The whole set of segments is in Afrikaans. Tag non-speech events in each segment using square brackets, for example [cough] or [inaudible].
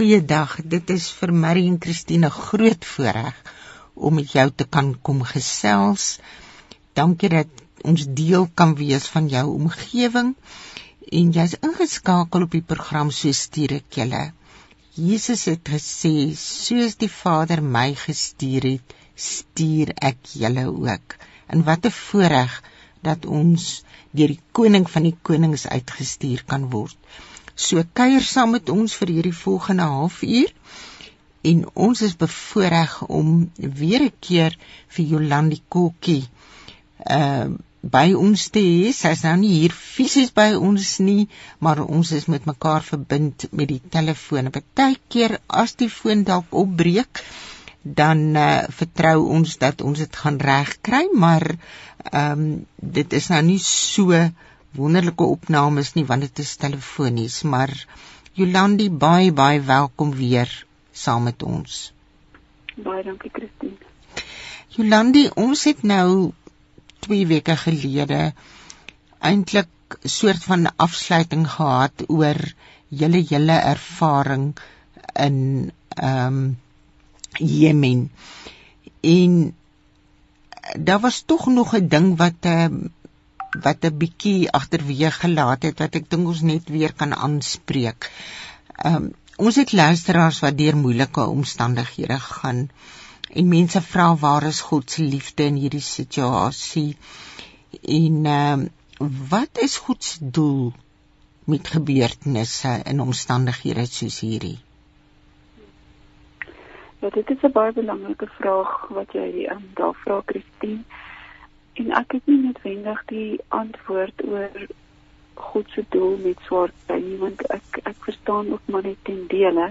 Goeiedag. Dit is vir Marie en Christine groot voorreg om met jou te kan kom gesels. Dankie dat ons deel kan wees van jou omgewing en jy's ingeskakel op die program so stuur ek julle. Jesus het gesê soos die Vader my gestuur het, stuur ek julle ook. En wat 'n voorreg dat ons deur die koning van die konings uitgestuur kan word. So kuier saam met ons vir hierdie volgende halfuur en ons is bevoorreg om weer 'n keer vir Jolandi Kokkie uh by ons te hê. Sy's nou nie hier fisies by ons nie, maar ons is met mekaar verbind met die telefoon. Partykeer as die foon dalk opbreek, dan uh, vertrou ons dat ons dit gaan regkry, maar ehm um, dit is nou nie so wonderlike opnames nie want dit is telefonies, maar Jolandi baie baie welkom weer saam met ons. Baie dankie Christine. Jolandi, ons het nou 2 weke gelede eintlik soort van afsluiting gehad oor julle julle ervaring in ehm um, Jemen. En daar was tog nog 'n ding wat 'n uh, ehm, wat 'n bietjie agterweeg gelaat het wat ek dink ons net weer kan aanspreek. Ehm um, ons het luisteraars wat deur moeilike omstandighede gaan en mense vra waar is God se liefde in hierdie situasie? En ehm um, wat is God se doel met gebeurtenisse in omstandighede soos hierdie? Ja, dit is 'n baie belangrike vraag wat jy um, daar vra, Christine. En ek het nie noodwendig die antwoord oor God se doel met swaar kry nie, want ek ek verstaan ook maar net ten dele.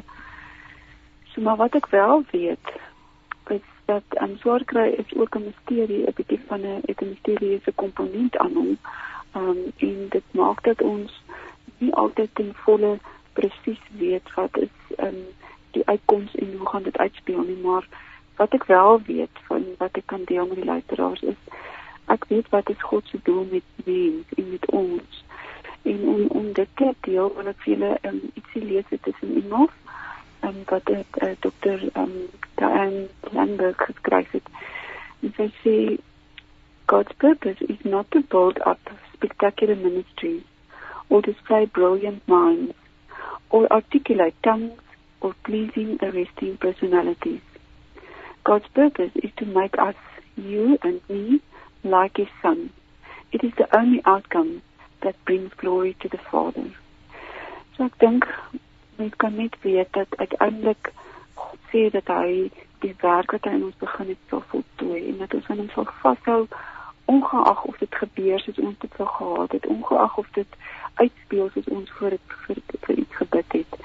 So maar wat ek wel weet, is dat 'n um, swaar kry is ook 'n misterie, 'n bietjie van 'n misteriese komponent aan hom. Um en dit maak dat ons nie altyd ten volle presies weet wat is um die uitkoms en hoe gaan dit uitspeel nie, maar wat ek wel weet van wat ek kan deel met die luisteraars is ek weet wat is God se doel met mens en met ons. En om om dit te deel wil ek vir julle um, ietsie lees en um, wat ek uh, dokter um Diane Landberg geskryf het. En sy sê God's purpose is not to build up spectacular ministries or display brilliant minds or articulate tongues or pleasing, arresting personalities. God's purpose is to make us, you and me, like His Son. It is the only outcome that brings glory to the Father. So ek dink kan net weet dat uiteindelik God sê dat hy die werk wat hy in ons begin het sal voltooi en dat ons aan hom sal vashou ongeag of dit gebeur soos ons dit sou gehad het, ongeag of dit uitspeel soos ons voor dit vir, vir iets gebid het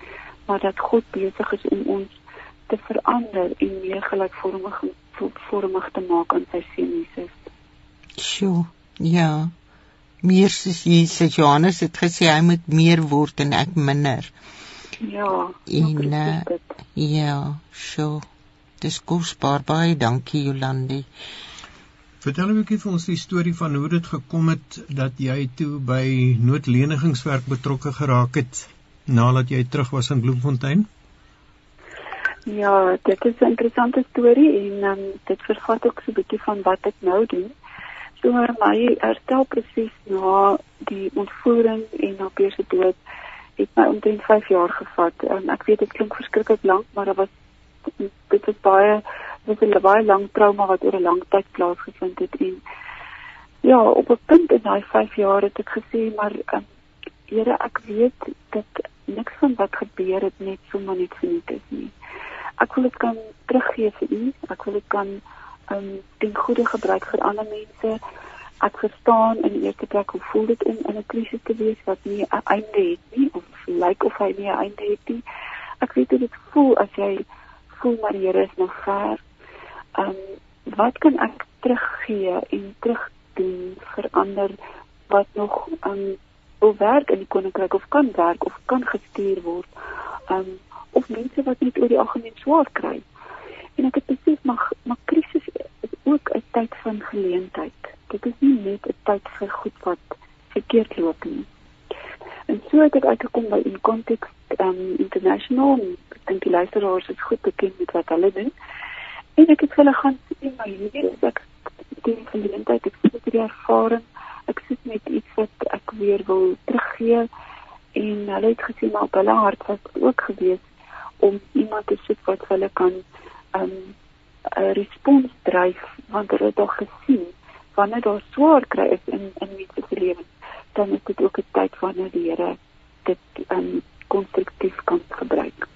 maar dat God besig is om ons te verander en meer gelykvormig vormig te maak aan sy seun Jesus. Sjoe, ja. Meer soos Jesus Johannes het gesê hy moet meer word en ek minder. Ja. En uh, ja, sjoe. Dis kosbaar baie dankie Jolandi. Vertel 'n bietjie vir ons die storie van hoe dit gekom het dat jy toe by noodlenigingswerk betrokke geraak het nadat jy terug was in Bloemfontein? Ja, dit is 'n interessante storie en um, dit vervat ook so 'n bietjie van wat ek nou doen. So my herstelproses na die ontvoering en na Pierre se dood het my omtrent 5 jaar gevat. Um, ek weet dit klink verskriklik lank, maar dit was dit was baie dit was 'n baie lang trauma wat oor 'n lang tyd plaasgevind het en ja, op 'n punt in daai 5 jaar het ek gesê maar um, Here, ek weet dat niks van wat gebeur het net sommer net verniet is nie. Ek wil dit kan teruggee vir u. Ek wil dit kan um ten goeie gebruik vir ander mense. Ek verstaan in eerste plek hoe voel dit om in 'n krisis te wees wat nie 'n einde het nie of lyk of hy nie 'n einde het nie. Ek weet hoe dit voel as jy voel maar die Here is nog ver. Um wat kan ek teruggee en terugdoen vir ander wat nog um wil werk in die koninkryk of kan werk of kan gestuur word. Um of mense wat net oor die algemeen swaar kry. En ek het besef maar maar krisis is ook 'n tyd van geleentheid. Dit is nie net 'n tyd vir goed wat verkeerd loop nie. En so het ek uitgekom by in context um international ek dink die luisteraars is goed bekend met wat hulle doen. En ek het hulle gaan sien maar hier is ek die geleentheid ek het die ervaring ek sit met iets wat ek weer wil teruggee en hulle het gesien maar op hulle hart was ook gewees om iemand te soek wat hulle kan um 'n respons dryf want hulle het al gesien wanneer daar swaar kry is in in mense se lewens dan is dit ook 'n tyd wanneer die Here dit um konstruktief kan gebruik.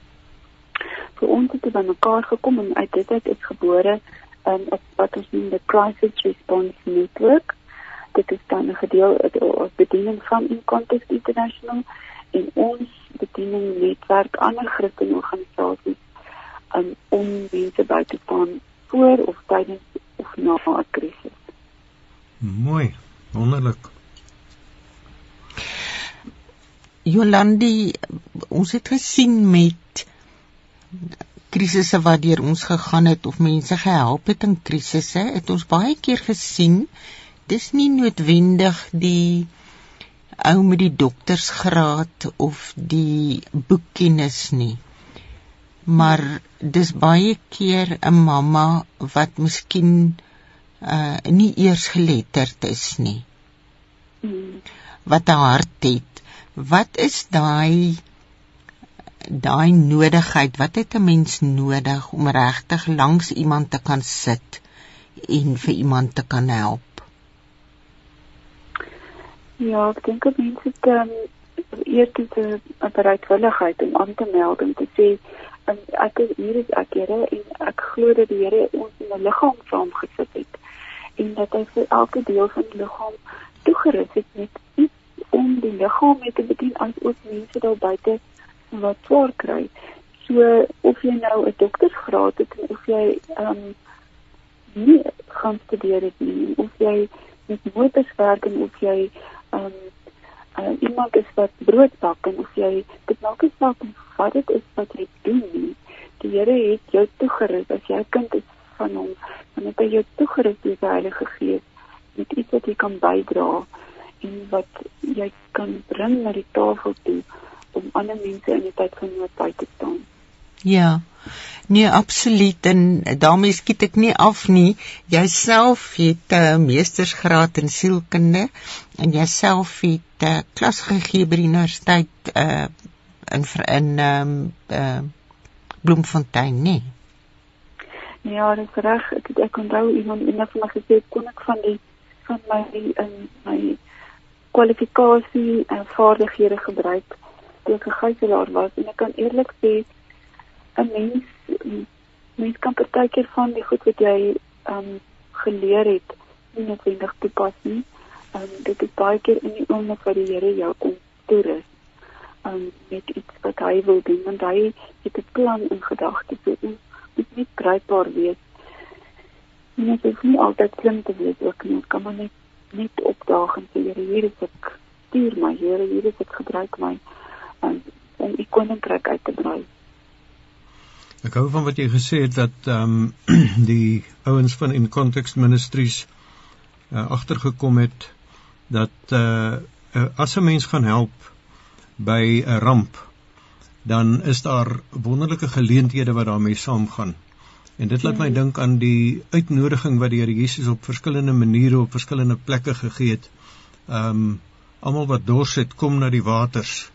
So ons het by mekaar gekom en uit dit is gebore um wat ons noem die crisis response network. Dit is dan 'n gedeelte of bediening van In Context International en ons bediening netwerk ander Christelike organisasies um, om mense by te staan voor of tydens of na 'n krisis. Mooi, wonderlik. Jolandi, ons het gesien met krisisse wat deur ons gegaan het of mense gehelp het in krisisse, het ons baie keer gesien dis nie noodwendig die ou met die doktersgraad of die boekkennis nie. Maar dis baie keer 'n mamma wat miskien uh nie eers geletterd is nie. Hmm. Wat 'n hart het. Wat is daai daai nodigheid? Wat het 'n mens nodig om regtig langs iemand te kan sit en vir iemand te kan help? Ja, ek dink dat mense dit um, eers dit 'n bereidwilligheid om aan te meld en te sê um, ek is hier is ek Here en ek glo dat die Here ons in 'n liggaam saamgesit het en dat hy vir elke deel van die liggaam toegerus het met iets om die liggaam mee te bedien as ook mense daar buite wat swaar kry. So of jy nou 'n doktersgraad het of jy ehm um, nie gaan studeer het nie of jy met motors werk en of jy um, uh, iemand is wat brood bak en of jy dit maak nie saak wat dit is wat jy doen nie. Die Here het jou toegerus as jy kind is van hom, dan het hy jou toegerus deur die Heilige Gees met iets wat jy kan bydra en wat jy kan bring na die tafel toe om ander mense in die tyd van nood by te staan. Ja. Nee, absoluut en daarmee skiet ek nie af nie. Jouself het 'n uh, meestersgraad in sielkunde en jouself het 'n uh, klas gegee by die universiteit uh in in um, uh Bloemfontein, nee. Ja, dit reg. Ek het ek onthou iemand iemand van my gesê kon ek van die van my in my kwalifikasie en vaardighede gebruik toe ek 'n gijslaer was en ek kan eerlik sê 'n mens mens kan partykeer van die goed wat jy um geleer het nie noodwendig toepas nie. Um dit is baie keer in die oomblik wat die Here jou kom toerus um met iets wat hy wil doen want hy het 'n plan in gedagte so dit moet grypbaar wees. En dit is nie altyd slim te wees ook nie. Kan maar net net opdaag en sê Here, hier is ek. Stuur my, Here, hier is ek gebruik my um, om u koninkryk uit te brei. Ek hou van wat jy gesê het dat ehm um, [clears throat] die ouens van In Context Ministries uh, agtergekom het dat uh, as 'n mens gaan help by 'n ramp dan is daar wonderlike geleenthede wat daarmee saamgaan. En dit laat my hmm. dink aan die uitnodiging wat die Here Jesus op verskillende maniere op verskillende plekke gegee het. Ehm um, almal wat dors het, kom na die waters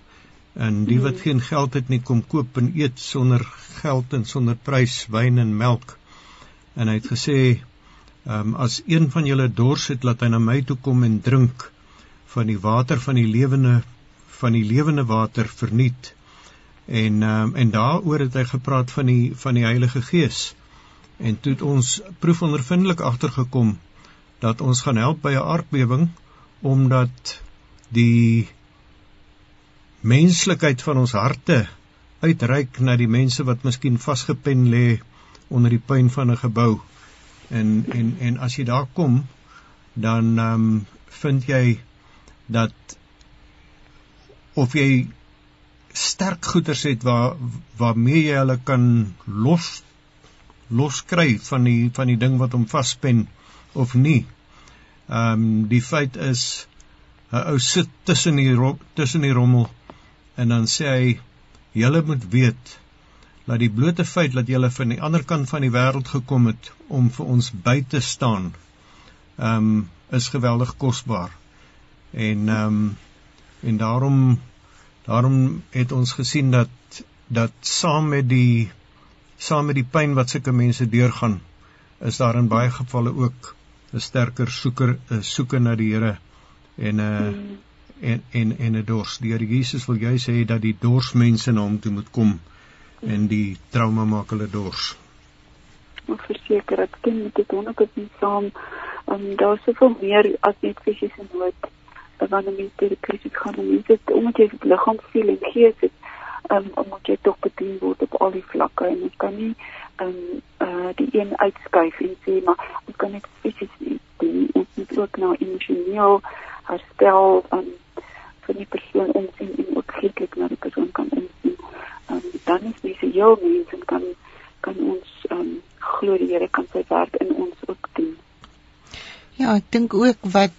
en die wat geen geld het nie kom koop en eet sonder geld en sonder prys wyn en melk. En hy het gesê um, as een van julle dors het laat hy na my toe kom en drink van die water van die lewende van die lewende water verniet. En um, en daaroor het hy gepraat van die van die Heilige Gees. En toe het ons proefondervindelik agtergekom dat ons gaan help by 'n aardbewing omdat die menslikheid van ons harte uitreik na die mense wat miskien vasgepen lê onder die puin van 'n gebou. En en en as jy daar kom, dan ehm um, vind jy dat of jy sterk goeders het waar waarmee jy hulle kan los loskry van die van die ding wat hom vaspen of nie. Ehm um, die feit is 'n ou sit tussen die tussen die rommel En dan sê hy: "Julle moet weet dat die blote feit dat jy van die ander kant van die wêreld gekom het om vir ons by te staan, ehm um, is geweldig kosbaar. En ehm um, en daarom daarom het ons gesien dat dat saam met die saam met die pyn wat sulke mense deurgaan, is daar in baie gevalle ook 'n sterker soeker 'n soeke na die Here en 'n uh, eh, mm. En en en 'n dors. Die Here Jesus wil jy sê dat die dorsmense na hom toe moet kom en die trauma maak hulle dors. Ek verseker ek ken dit honderd op die saam. Um, daar is soveel meer as net fisiese nood. Wanneer mense deur die krisis gaan, mense het omdat jy het liggaam, siel en gees het, um, moet jy tog bedien word op al die vlakke en ons kan nie um, uh, die een uitskuif en sê maar ons kan net fisies doen. Ons moet ook nou emosioneel herstel um, vir die persoon omsien en ook geestelik na die persoon kan omsien um, dan is mense heel mens en kan kan ons um, glo die Here kan sy werk in ons ook doen. Ja, ek dink ook wat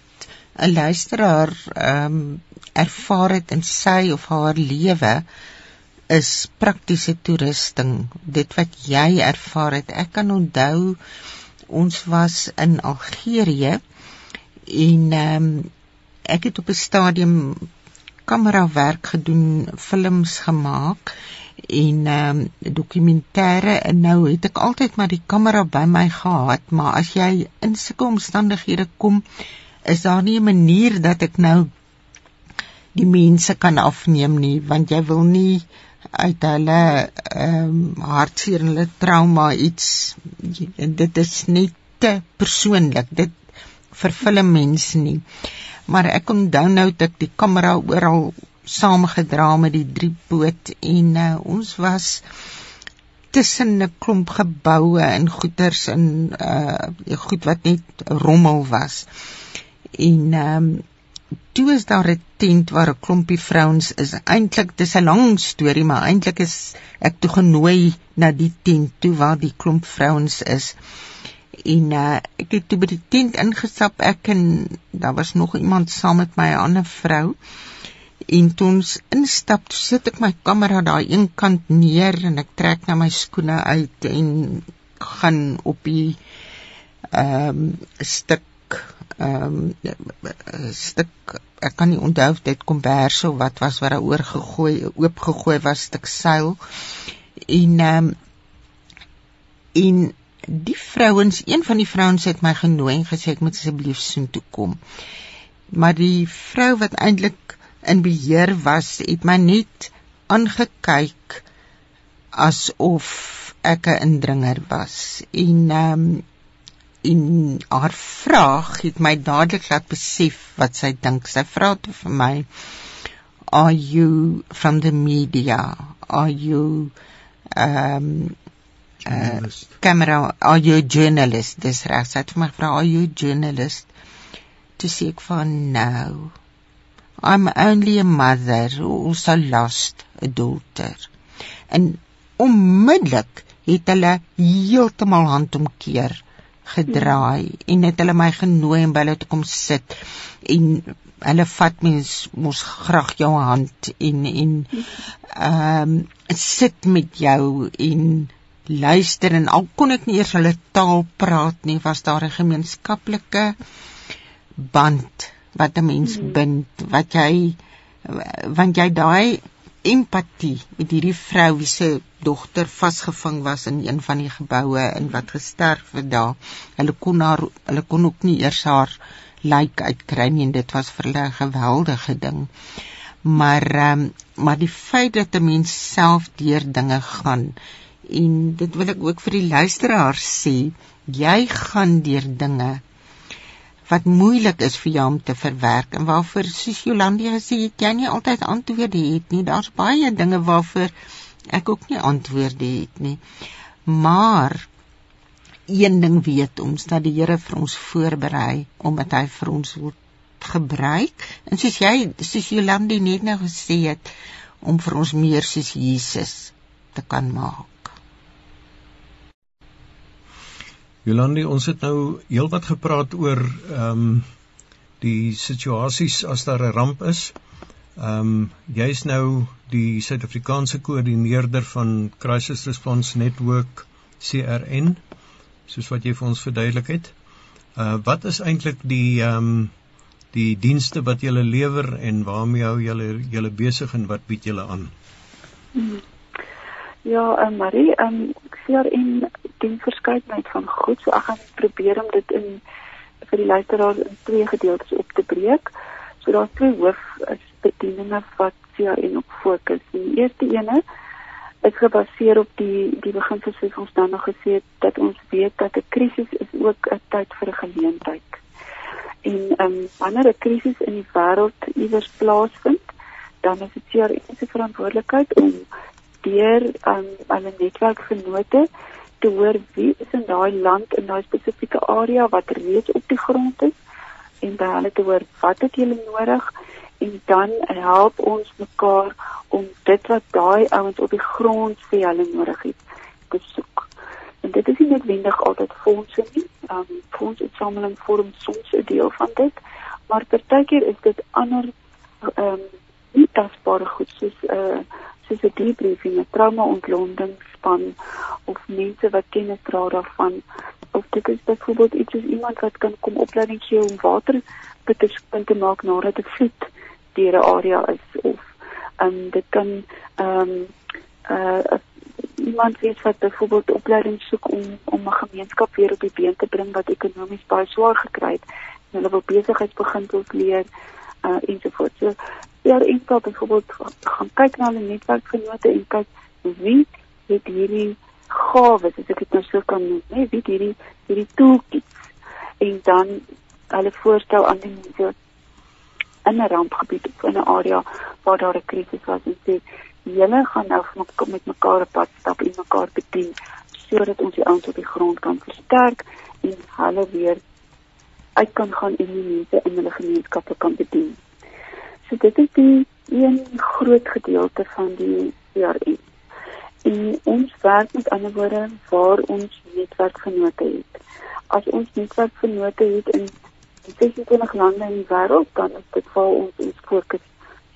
'n luisteraar ehm um, ervaar het in sy of haar lewe is praktiese toerusting. Dit wat jy ervaar het. Ek kan onthou ons was in Algerië en ehm um, ek het op 'n stadium kamera werk gedoen, films gemaak en ehm um, dokumentêre en nou het ek altyd maar die kamera by my gehad, maar as jy in sulke omstandighede kom, is daar nie 'n manier dat ek nou die mense kan afneem nie, want jy wil nie uit hulle ehm um, hartseer en hulle trauma iets dit is net te persoonlik. Dit vervul 'n mens nie maar ek onthou nou dat ek die kamera oral saamgedra met die drie poot en uh, ons was tussen 'n klomp geboue en goeders en uh goed wat net rommel was. En ehm um, toe is daar 'n tent waar 'n klompie vrouens is. Eintlik dis 'n lang storie, maar eintlik is ek toe genooi na die tent toe waar die klomp vrouens is en uh, ek het toe by die tent ingestap ek en daar was nog iemand saam met my 'n ander vrou. En toe ons instap toe sit ek my kamera daai een kant neer en ek trek nou my skoene uit en gaan op die ehm um, stuk ehm um, stuk ek kan nie onthou of dit kombers of wat was wat daar oorgegooi oopgegooi was stuk seil. En ehm um, en die vrouens, een van die vrouens het my genooi en gesê ek moet asseblief soen toe kom. Maar die vrou wat eintlik in beheer was, het my net aangekyk asof ek 'n indringer was. En ehm um, en haar vraag het my dadelik laat besef wat sy dink. Sy vra toe vir my, "Are you from the media? Are you ehm um, uh, camera are you a journalist? Dis reg. Sy het vir my gevra are you a journalist? To say ek van no. I'm only a mother. Also lost a daughter. En onmiddellik het hulle heeltemal handomkeer gedraai hmm. en het hulle my genooi om by hulle te kom sit. En hulle vat mens mos graag jou hand en en ehm um, sit met jou en luister en al kon ek nie eers hulle taal praat nie, was daar 'n gemeenskaplike band wat 'n mens mm. bind, wat jy want jy daai empatie met hierdie vrou wie se dogter vasgevang was in een van die geboue en wat gesterf het daar. Hulle kon haar hulle kon ook nie eers haar lijk uitkry nie en dit was vir hulle 'n geweldige ding. Maar ehm um, maar die feit dat 'n mens self deur dinge gaan en dit wil ek ook vir die luisteraars sê jy gaan deur dinge wat moeilik is vir jou om te verwerk en waarvoor soos Jolande gesê jy nie altyd antwoorde het nie. Daar's baie dinge waarvoor ek ook nie antwoorde het nie. Maar een ding weet ons dat die Here vir ons voorberei omdat hy vir ons wil gebruik. En soos jy soos Jolande net nou gesê het om vir ons meer soos Jesus te kan maak Jolandi, ons het nou heelwat gepraat oor ehm um, die situasies as daar 'n ramp is. Ehm um, jy's nou die Suid-Afrikaanse koördineerder van Crisis Response Network CRN soos wat jy vir ons verduidelik het. Uh wat is eintlik die ehm um, die dienste wat julle lewer en waarmee hou julle julle besig en wat bied julle aan? Ja, uh, Marie, ehm um, CRN dien verskeidenheid van goed, so ek gaan probeer om dit in vir die luisteraars in twee gedeeltes op te breek. So daar's twee hoof bedieninge wat CRN op fokus. Die eerste ene is gebaseer op die die beginsels wat ons dan nog gesê het dat ons weet dat 'n krisis is ook 'n tyd vir 'n geleentheid. En ehm um, wanneer 'n krisis in die wêreld iewers plaasvind, dan is dit CRN se verantwoordelikheid om deur um, hulle netwerkgenote te hoor wie is in daai land in daai spesifieke area wat reeds op die grond is en by hulle te hoor wat het julle nodig en dan help ons mekaar om dit wat daai ouens op die grond sê hulle nodig het te soek. En dit is nie noodwendig altyd fondse nie. Ehm um, fondsinsameling vorm soms 'n deel van dit, maar partykeer is dit ander ehm um, nie tasbare goed soos 'n uh, soos 'n debriefing, 'n trauma-ontlontingsspan of mense wat kennis dra daarvan of dit is byvoorbeeld iets soos iemand wat kan kom opleiding gee om water beter te maak nadat 'n vloed deur 'n area is of um, dit kan ehm um, uh, iemand wees wat byvoorbeeld opleiding soek om om 'n gemeenskap weer op die been te bring wat ekonomies baie swaar gekry het. Hulle wil besigheidsbeginsels leer uh ensovoorts. So en sal byvoorbeeld gaan kyk na 'n netwerkgenote en kyk wie het hierdie gawes, as ek dit nou so kan noem, nee, wie hierdie hierdie toolkits en dan hulle voorstel aan die mense in 'n rampgebied of in 'n area waar daar 'n krisis was en sê julle gaan nou met mekaar op pad stap en mekaar bedien sodat ons die ouens op die grond kan versterk en hulle weer uit kan gaan en die mense in hulle gemeenskappe kan bedien. So dit is die een groot gedeelte van die CRM. En ons werk met ander woorde waar ons netwerkgenote het. As ons netwerkgenote het in 26 lande in die wêreld, dan is dit waar ons ons fokus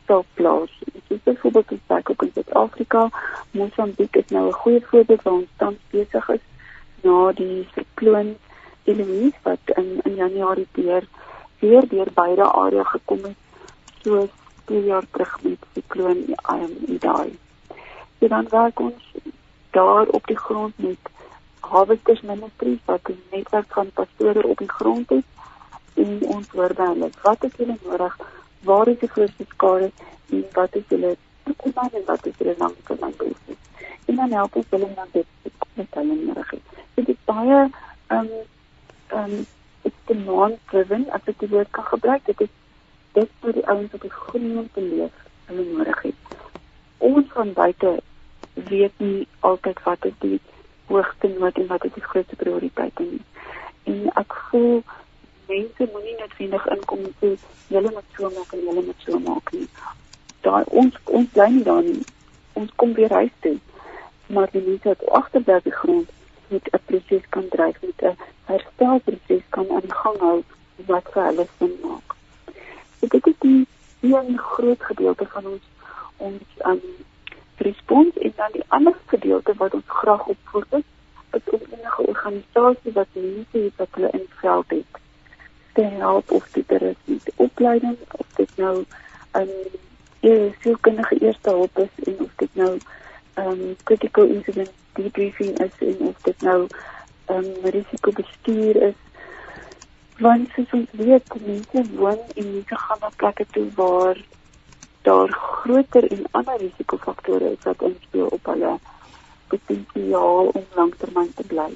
stel plaas. Dit is byvoorbeeld in Suid-Afrika en Suid-Afrika, Mosambiek is nou 'n goeie voorbeeld waar ons tans besig is na die sikloon Eloise wat in in Januarie deur weer deur beide areas gekom het soos 2 jaar terug met sikloon um, Idai. So dan werk ons daar op die grond met Harvesters Ministries wat 'n netwerk van pastore op die grond het en ons hoor by hulle wat is hulle nodig, waar is die grootste skade en wat is hulle toekoms en wat is hulle langtermynbehoeftes. En dan help ons hulle dan dit met hulle nodig. Dit is baie ehm um, ehm um, it's demand driven as ek woord kan gebruik. Dit is dit vir die ouens die grond te leef hulle nodig het. Ons van buite weet nie altyd wat is die hoogste nood en wat is die grootste prioriteite nie. En ek voel mense moenie net vinnig inkom en sê julle moet so maak en julle moet so maak nie. Daar ons ons bly nie daar nie. Ons kom weer huis toe. Maar die mense wat agter by die grond met 'n proses kan dryf met 'n herstelproses kan aan gang hou wat vir hulle sin maak. So dit is die een groot gedeelte van ons ons um, respons en dan die ander gedeelte wat ons graag op fokus is om enige organisasie wat mense het wat hulle in veld het te help of dit er is met opleiding of dit nou 'n um, sielkundige eerste hulp is en of dit nou um, critical incident debriefing is en of dit nou um, risikobestuur is want soos ons weet mense woon en mense gaan na plekke toe waar daar groter en ander risikofaktore is wat inspel op hulle potensiaal om lanktermyn te bly.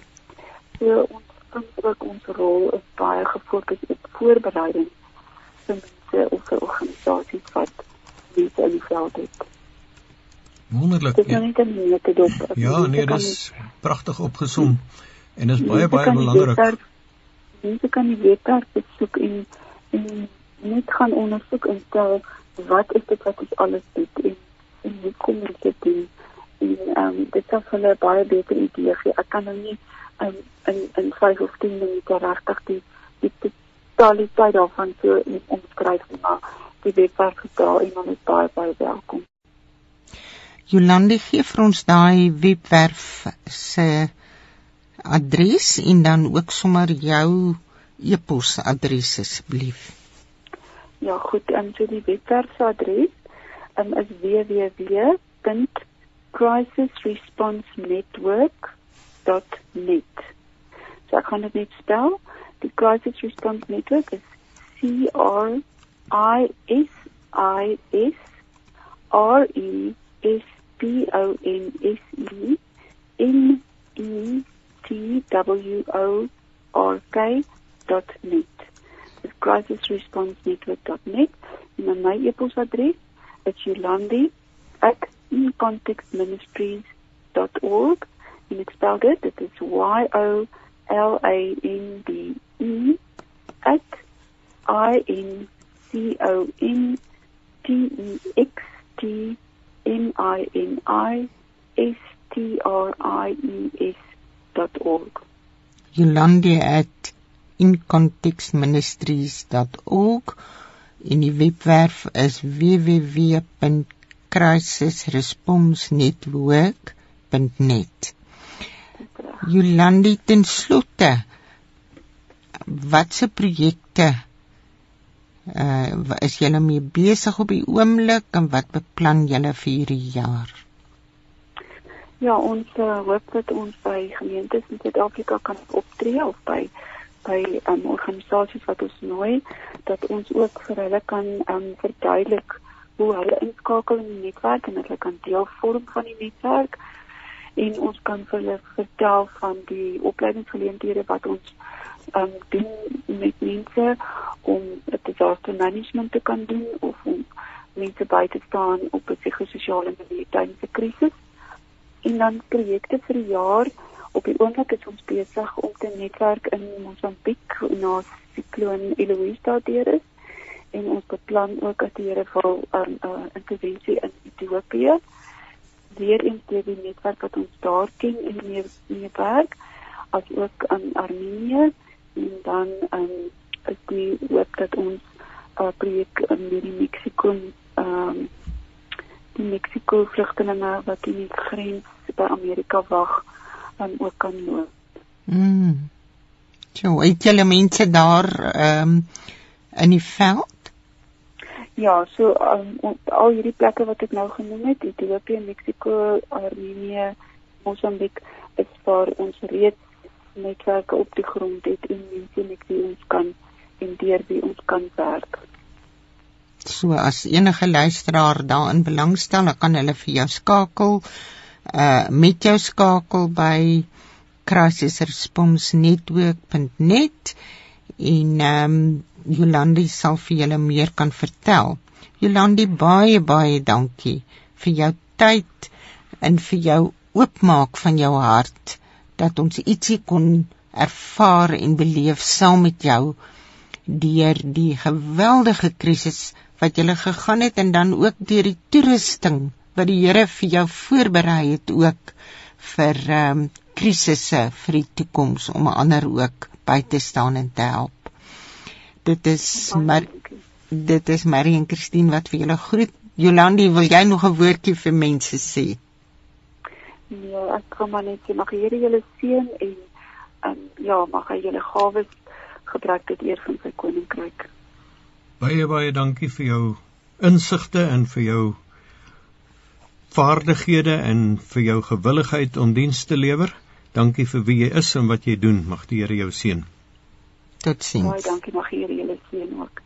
So ons vind ook ons rol is baie gefokus op voorbereiding vir mense of vir organisasies wat mense in die veld het. Wonderlik. Dit is te meer te dop. Ja, nee, dis pragtig opgesom en dit is baie baie belangrik mense kan die webwerf besoek en en net gaan ondersoek en stel wat is dit wat ons alles doen en en hoe kom dit doen en ehm um, dit sal vir hulle baie beter idee gee. Ek kan nou nie um, in in 5 of 10 minute regtig die die totaliteit daarvan so omskryf maar die webwerf gedra en dan is baie baie welkom. Jolande gee vir ons daai webwerf se adres en dan ook sommer jou e-posadres asseblief. Ja, goed, en so die webwerf se adres um, is www.crisisresponsnetwork.net. So ek gaan dit net spel. Die Crisis Response Network is C R I S I S R E S P O N S E N E T W O R K .net. Dis crisisresponsnetwork.net en dan my e-posadres is yolandi@incontextministries.org en ek spel dit dit is y o l a n d e @ i n c o n t e x t m i n i s t r i e s.org Jolandi@ incontextministries.org en die webwerf is www.crisisresponsnetwork.net. Jolandi ten slotte watse projekte uh is julle mee besig op die oomblik en wat beplan julle vir hierdie jaar? Ja, ons uh, hoop dat ons by gemeentes in Suid-Afrika kan optree of by by um, organisasies wat ons nooi dat ons ook vir hulle kan um, verduidelik hoe hulle inskakel in die netwerk en hulle kan deel vorm van die netwerk. En ons kan vir hulle vertel van die opleidingsgeleenthede wat ons um, doen met mense om disaster management te kan doen of om mense by te staan op 'n psigososiale manier tydens 'n krisis en dan projekte vir die jaar. Op die oomblik is ons besig om te netwerk in Mosambiek na sikloon Eloise daardeur is. En ons beplan ook dat die Here vir 'n um, uh, intervensie in Ethiopië. Weer eens deur die netwerk wat ons daar ken en meer meer werk as ook in Armenië. En dan um, is die hoop dat ons 'n uh, projek in die Mexiko um, die Mexiko vlugtelinge wat in die grens by Amerika wag dan ook kan loop. Mm. So, het julle mense daar ehm um, in die veld? Ja, so um, al hierdie plekke wat ek nou genoem het, Ethiopië, Mexiko, Armenië, Mosambiek, is waar ons reeds netwerke op die grond het en mense met wie ons kan en deur wie ons kan werk. So as enige luisteraar daarin belangstel, dan kan hulle vir jou skakel uh met jou skakel by crisisresponsnetwork.net en ehm um, Jolandi sal vir julle meer kan vertel. Jolandi baie baie dankie vir jou tyd en vir jou oopmaak van jou hart dat ons ietsie kon ervaar en beleef saam met jou deur die geweldige krisis wat jy gegaan het en dan ook deur die toerusting wat die Here vir jou voorberei het ook vir ehm um, krisisse vir die toekoms om ander ook by te staan en te help. Dit is maar dit is Marie en Christine wat vir julle groet. Jolandi, wil jy nog 'n woordjie vir mense sê? Nee, ek kom maar net sê mag die Here julle seën en um, ja, mag hy julle gawes gebruik tot eer van sy koninkryk. Baie baie dankie vir jou insigte en vir jou vaardighede en vir jou gewilligheid om diens te lewer. Dankie vir wie jy is en wat jy doen. Mag die Here jou seën. Totsiens. Baie dankie, mag die Here julle seën ook.